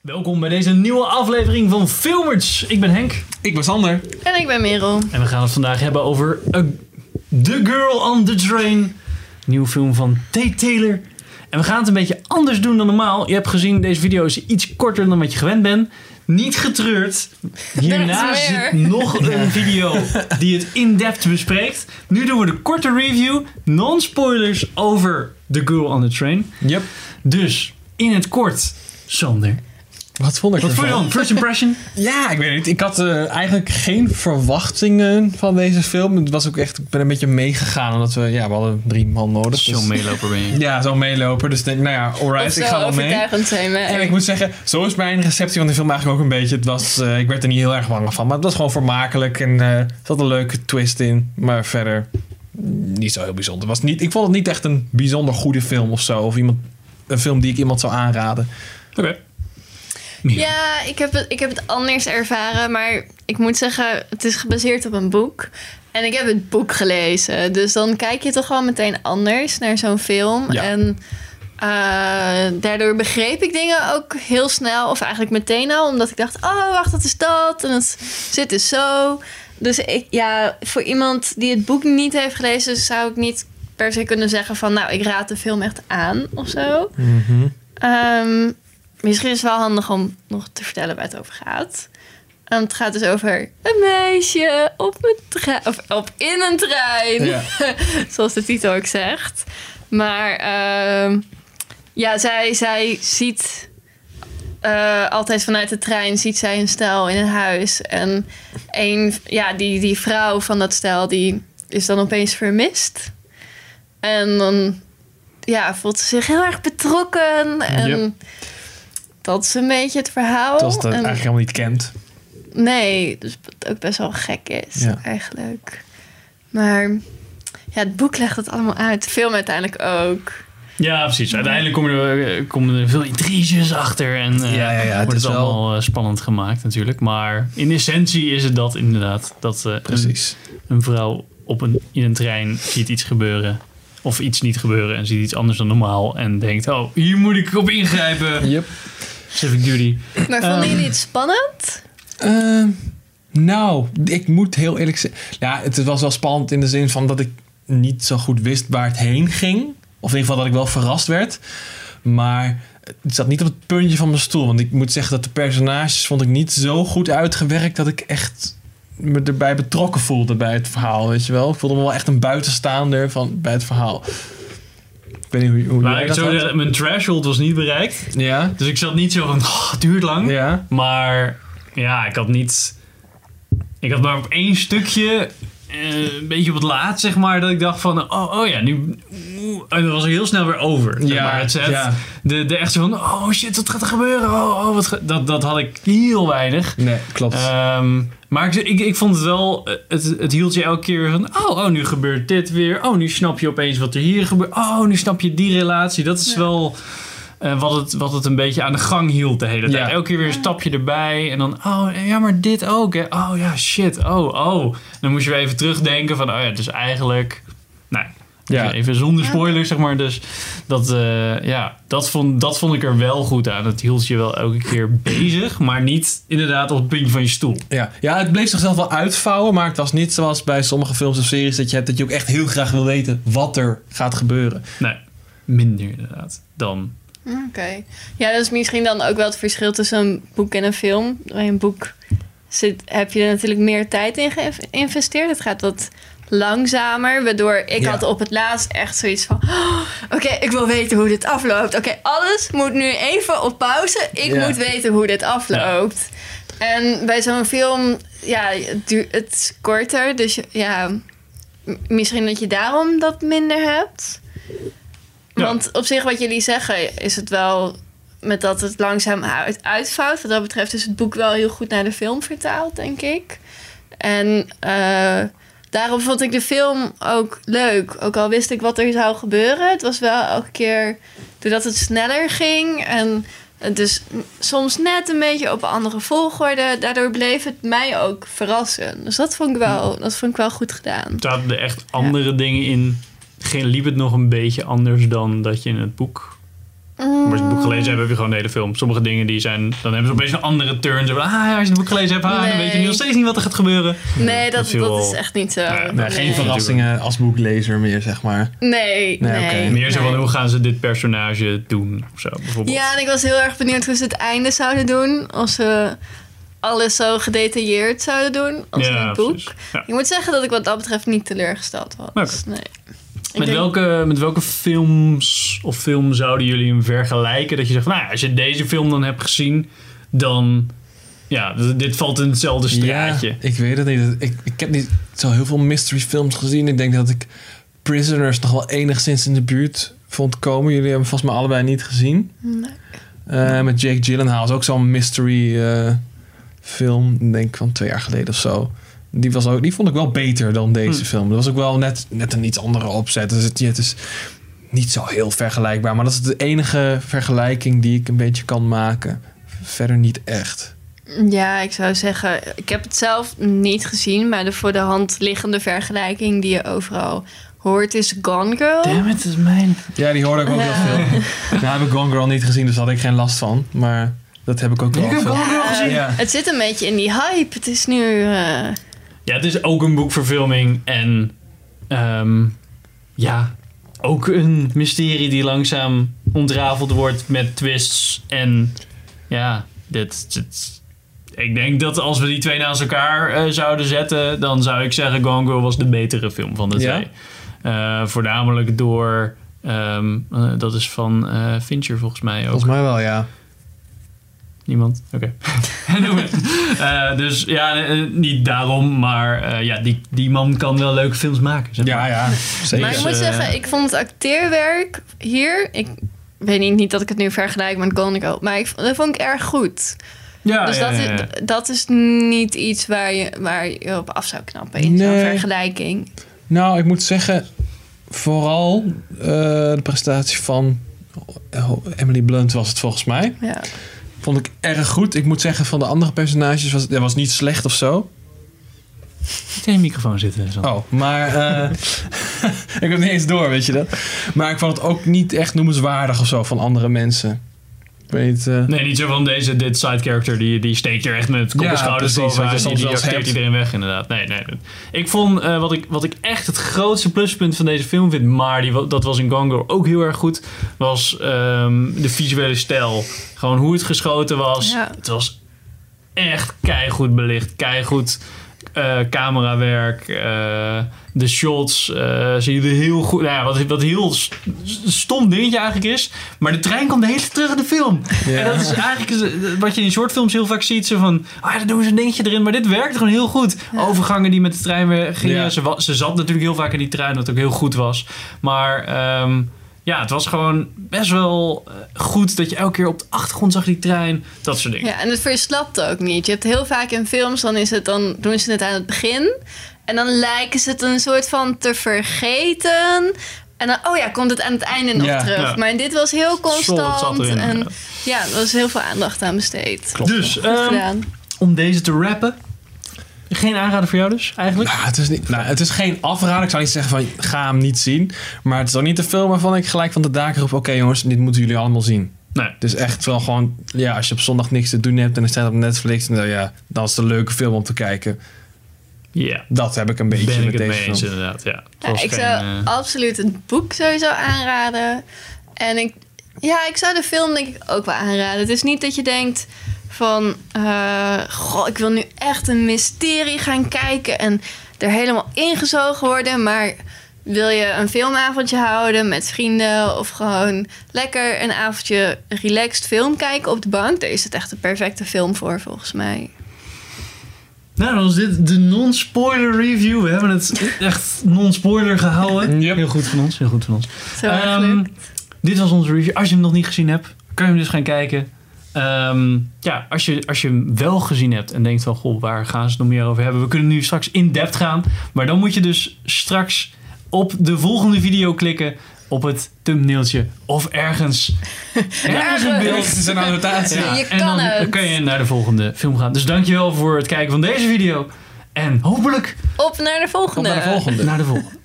Welkom bij deze nieuwe aflevering van Filmers. Ik ben Henk Ik ben Sander. En ik ben Merel. en we gaan het vandaag hebben over A- The Girl on the Train. Nieuwe film van Tate Taylor. En we gaan het een beetje anders doen dan normaal. Je hebt gezien, deze video is iets korter dan wat je gewend bent. Niet getreurd. Hierna Er zit nog een video die het in-depth bespreekt. Nu doen we de korte review, non-spoilers over The Girl on the Train. Yep. Dus, in het kort, Sander. Wat vond ik Wat vond je dan? First impression? Ja, ik weet niet. Ik had eh, eigenlijk geen verwachtingen van deze film. Het was ook echt, ik ben een beetje meegegaan. Omdat we, ja, we hadden drie man nodig. dus- Zo'n meeloper ben je. ja, zo meelopen. Dus ik denk, nou ja, alright, ik ga wel mee. overtuigend zijn we. En ik moet zeggen, zo is mijn receptie van de film eigenlijk ook een beetje. Het was, eh, ik werd er niet heel erg bang van. Maar het was gewoon vermakelijk. En eh, er zat een leuke twist in. Maar verder niet zo heel bijzonder. Was niet, ik vond het niet echt een bijzonder goede film of zo. Of iemand, een film die ik iemand zou aanraden. Oké. Ja, ik heb, het, ik heb het anders ervaren. Maar ik moet zeggen, het is gebaseerd op een boek. En ik heb het boek gelezen. Dus dan kijk je toch wel meteen anders naar zo'n film. Ja. En eh, daardoor begreep ik dingen ook heel snel. Of eigenlijk meteen al. Omdat ik dacht, oh wacht, dat is dat. En het zit dus zo. Dus ik, ja, voor iemand die het boek niet heeft gelezen... zou ik niet per se kunnen zeggen van... nou, ik raad de film echt aan of zo. Ehm, misschien is het wel handig om nog te vertellen waar het over gaat. Ehm, het gaat dus over een meisje op een trein, of op in een trein, Ja. zoals de titel ook zegt. Maar ehm, ja, zij, zij ziet eh, altijd vanuit de trein ziet zij een stel in een huis en een, ja, die, die vrouw van dat stel die is dan opeens vermist. En dan ja, voelt ze zich heel erg betrokken. En Yep. Dat is een beetje het verhaal. Ze het En- eigenlijk helemaal niet kent. Nee, dus wat ook best wel gek is Ja. eigenlijk. Maar ja, het boek legt het allemaal uit. De film uiteindelijk ook. Ja, precies. Uiteindelijk komen er, eh, komen er veel intriges achter en eh, Ja, ja, ja, het wordt is het wel- allemaal eh, spannend gemaakt natuurlijk. Maar in essentie is het dat inderdaad. Dat eh, een, Precies. een vrouw op een, in een trein ziet iets gebeuren. Of iets niet gebeuren en ziet iets anders dan normaal. En denkt, oh, hier moet ik op ingrijpen. Yep. Civic duty. Maar Ehm. vonden jullie het spannend? Ehm, nou, ik moet heel eerlijk zeggen. Ja, het was wel spannend in de zin van dat ik niet zo goed wist waar het heen ging. Of in ieder geval dat ik wel verrast werd. Maar het zat niet op het puntje van mijn stoel. Want ik moet zeggen dat de personages vond ik niet zo goed uitgewerkt dat ik echt me erbij betrokken voelde bij het verhaal. Weet je wel? Ik voelde me wel echt een buitenstaander van, bij het verhaal. Ik weet niet hoe, hoe Maar ik zeggen, mijn threshold was niet bereikt. Ja? Dus ik zat niet zo van, oh, het duurt lang. Ja? Maar ja, ik had niet. Ik had maar op één stukje. eh, een beetje op het laat, zeg maar. Dat ik dacht van. Oh, oh ja, nu. Oeh, En dat was heel snel weer over. zeg Ja, maar, het ja. De, de echt zo van. Oh shit, wat gaat er gebeuren? Oh, oh, wat dat, dat had ik heel weinig. Nee, klopt. Ehm, maar ik, ik, ik vond het wel. eh, Het, het hield je elke keer van. Oh, oh, nu gebeurt dit weer. Oh, nu snap je opeens wat er hier gebeurt. Oh, nu snap je die relatie. Dat is Ja. wel. eh, wat, het, wat het een beetje aan de gang hield de hele tijd. Ja. Elke keer weer een stapje erbij. En dan, oh ja, maar dit ook. Hè. Oh ja, shit. Oh, oh. Dan moest je weer even terugdenken van, oh ja, dus eigenlijk. Ja. even zonder spoilers, zeg maar. Dus dat, eh, ja, dat, vond, dat vond ik er wel goed aan. Het hield je wel elke keer bezig, maar niet inderdaad op het puntje van je stoel. Ja. ja, het bleef zichzelf wel uitvouwen, maar het was niet zoals bij sommige films of series dat je hebt dat je ook echt heel graag wil weten wat er gaat gebeuren. Nee, minder inderdaad dan. Oké. Ja, dat is misschien dan ook wel het verschil tussen een boek en een film. Bij een boek zit, heb je er natuurlijk meer tijd in geïnvesteerd. Het gaat wat langzamer, waardoor ik Ja. had op het laatst echt zoiets van... "Oh, Oké, ik wil weten hoe dit afloopt. Oké, alles moet nu even op pauze. Ik Ja. moet weten hoe dit afloopt. En bij zo'n film, ja, het, duurt, het is korter. Dus ja, misschien dat je daarom dat minder hebt. Want op zich, wat jullie zeggen, is het wel met dat het langzaam uit, uitvouwt. Wat dat betreft is het boek wel heel goed naar de film vertaald, denk ik. En eh, daarom vond ik de film ook leuk. Ook al wist ik wat er zou gebeuren. Het was wel elke keer doordat het sneller ging. En het dus soms net een beetje op een andere volgorde. Daardoor bleef het mij ook verrassen. Dus dat vond ik wel, dat vond ik wel goed gedaan. Zaten er echt andere dingen in? Geen, liep het nog een beetje anders dan dat je in het boek Maar als je het boek gelezen hebt, heb je gewoon de hele film. Sommige dingen die zijn, dan hebben ze opeens een andere turn. Van, ah, ja, als je het boek gelezen hebt, ah, dan weet je nog steeds niet wat er gaat gebeuren. Nee, dat, Dat dat is echt niet zo. Nee, Nee, geen verrassingen als boeklezer meer, zeg maar. Nee, Nee, nee. Meer zo van, nee. hoe gaan ze dit personage doen? Of zo, bijvoorbeeld. Ja, en ik was heel erg benieuwd hoe ze het einde zouden doen. Als ze alles zo gedetailleerd zouden doen als in het boek. Ja. Ik moet zeggen dat ik wat dat betreft niet teleurgesteld was. Nee. Met denk- welke, met welke films of film zouden jullie hem vergelijken? Dat je zegt, van, nou ja, als je deze film dan hebt gezien, dan... Ja, dit valt in hetzelfde straatje. Ja, ik weet het niet. Ik, ik heb niet zo heel veel mystery films gezien. Ik denk dat ik Prisoners nog wel enigszins in de buurt vond komen. Jullie hebben volgens mij allebei niet gezien. Nee. Eh, met Jake Gyllenhaal is ook zo'n mystery eh, film. Ik denk van twee jaar geleden of zo. Die, was ook, die vond ik wel beter dan deze Hm. film. Dat was ook wel net, net een iets andere opzet. Dus het, het is niet zo heel vergelijkbaar. Maar dat is de enige vergelijking die ik een beetje kan maken. Verder niet echt. Ja, ik zou zeggen, ik heb het zelf niet gezien, maar de voor de hand liggende vergelijking die je overal hoort is Gone Girl. Damn it, dat is mijn... Ja, die hoorde ik ook Ja. heel veel. Nou heb ik Gone Girl niet gezien, dus daar had ik geen last van. Maar dat heb ik ook wel veel. Gone Girl gezien? Ja. Het zit een beetje in die hype. Het is nu. eh, Ja, het is ook een boekverfilming en ehm, ja, ook een mysterie die langzaam ontrafeld wordt met twists. En ja, dit, dit- ik denk dat als we die twee naast elkaar eh, zouden zetten, dan zou ik zeggen Gone Girl was de betere film van de Ja? twee. Eh, voornamelijk door, ehm, eh, dat is van Fincher volgens mij ook. Volgens mij wel, ja. Niemand? Oké. Eh, dus ja, eh, niet daarom, maar eh, ja, die, die man kan wel leuke films maken. Zeg Ja, maar. ja. Zeker. maar ik moet eh, zeggen, ik vond het acteerwerk hier. Ik weet niet, niet dat ik het nu vergelijk met Gone Girl, maar ik, vond- dat vond ik erg goed. Ja, dus ja, dat, ja, ja. Is, dat is niet iets waar je, waar je op af zou knappen in zo'n Nee. vergelijking. Nou, ik moet zeggen, vooral eh, de prestatie van eh, Emily Blunt was het volgens mij. Ja. Vond ik erg goed. Ik moet zeggen, van de andere personages was dat was niet slecht of zo. Niet in je microfoon zitten. Zo. Oh, maar eh, ik heb niet eens door, weet je dat. Maar ik vond het ook niet echt noemenswaardig of zo van andere mensen. Weet eh, Nee, niet zo van deze, dit side character, die, die steekt er echt met kop en Ja, schouders Die, soms die acteert iedereen weg inderdaad. Nee, nee. Ik vond, eh, wat, ik, wat ik echt het grootste pluspunt van deze film vind, maar die, dat was in Gone Girl ook heel erg goed, was ehm, de visuele stijl. Gewoon hoe het geschoten was. Ja. Het was echt keigoed belicht, keigoed eh camerawerk. eh, de shots eh, zie je er heel goed. Nou ja, wat, wat heel stom dingetje eigenlijk is. Maar de trein komt de hele tijd terug in de film. Ja. En dat is eigenlijk is- wat je in shortfilms heel vaak ziet. Zo van, ah, daar doen ze een dingetje erin. Maar dit werkt gewoon heel goed. Overgangen die met de trein weer gingen. Ja. Ze, wa- ze zat natuurlijk heel vaak in die trein, wat ook heel goed was. Maar ehm, ja, het was gewoon best wel eh, goed dat je elke keer op de achtergrond zag die trein. Dat soort dingen. Ja, en het verslapt ook niet. Je hebt heel vaak in films, dan, is het, dan doen ze het aan het begin. En dan lijken ze het een soort van te vergeten. En dan, oh ja, komt het aan het einde nog Ja. terug. Ja. Maar dit was heel constant. zat erin, en ja. ja, er was heel veel aandacht aan besteed. Klopt. Dus, ehm, om deze te rappen. Geen aanrader voor jou dus, eigenlijk? Nou, het, is niet, nou, het is geen afrader. Ik zou niet zeggen van ga hem niet zien. Maar het is ook niet een film waarvan ik gelijk van de daken roep: oké jongens, dit moeten jullie allemaal zien. Nee. Het is echt wel gewoon, ja, als je op zondag niks te doen hebt en het staat op Netflix, dan, ja, dan is het een leuke film om te kijken. Ja, Dat heb ik een beetje ben ik met het deze mee film. eens inderdaad. Ja, ik geen, zou eh, absoluut het boek sowieso aanraden. En ik, ja, ik zou de film denk ik ook wel aanraden. Het is niet dat je denkt van... eh, goh, ik wil nu echt een mysterie gaan kijken... en er helemaal ingezogen worden. Maar wil je een filmavondje houden met vrienden... of gewoon lekker een avondje relaxed film kijken op de bank... daar is het echt de perfecte film voor, volgens mij. Nou, dan was dit de non-spoiler review. We hebben het echt non-spoiler gehouden. Yep. Heel goed van ons, heel goed van ons. Zo Ehm, dit was onze review. Als je hem nog niet gezien hebt, kan je hem dus gaan kijken. Ehm, ja, als je, als je hem wel gezien hebt en denkt van... Goh, waar gaan ze het nog meer over hebben? We kunnen nu straks in depth gaan. Maar dan moet je dus straks op de volgende video klikken... op het thumbnailtje of ergens, ergens een beeld. Is een annotatie. Ja. Je en kan dan het. kan je naar de volgende film gaan. Dus dankjewel voor het kijken van deze video. En hopelijk Op naar de volgende. Op naar de volgende. naar de volgende.